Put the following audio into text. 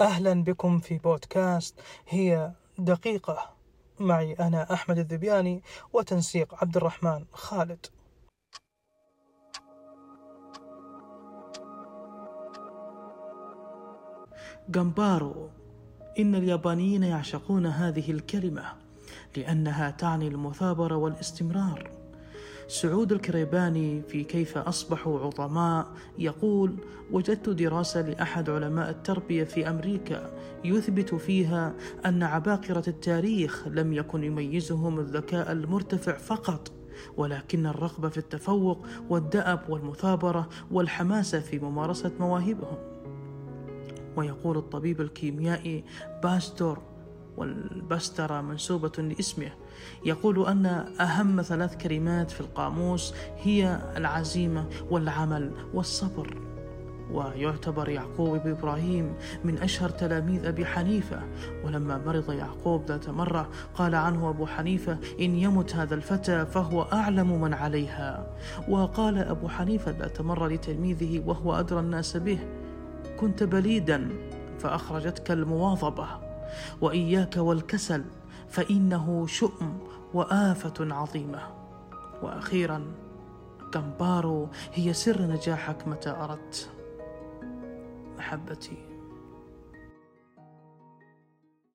أهلا بكم في بودكاست هي دقيقة. معي أنا أحمد الذبياني وتنسيق عبد الرحمن خالد. جامبارو إن اليابانيين يعشقون هذه الكلمة لأنها تعني المثابرة والاستمرار. سعود الكريباني في كيف أصبحوا عظماء يقول وجدت دراسة لأحد علماء التربية في أمريكا يثبت فيها أن عباقرة التاريخ لم يكن يميزهم الذكاء المرتفع فقط ولكن الرغبة في التفوق والدأب والمثابرة والحماسة في ممارسة مواهبهم. ويقول الطبيب الكيميائي باستور والبسترة منسوبة لاسمه. يقول أن أهم ثلاث كلمات في القاموس هي العزيمة والعمل والصبر. ويعتبر يعقوب بن إبراهيم من أشهر تلاميذ أبي حنيفة. ولما مرض يعقوب ذات مرة قال عنه أبو حنيفة إن يمت هذا الفتى فهو أعلم من عليها. وقال أبو حنيفة ذات مرة لتلميذه وهو أدرى الناس به كنت بليدا فأخرجتك المواظبة. وإياك والكسل فإنه شؤم وآفة عظيمة. وأخيرا كمبارو هي سر نجاحك متى أردت؟ محبتي.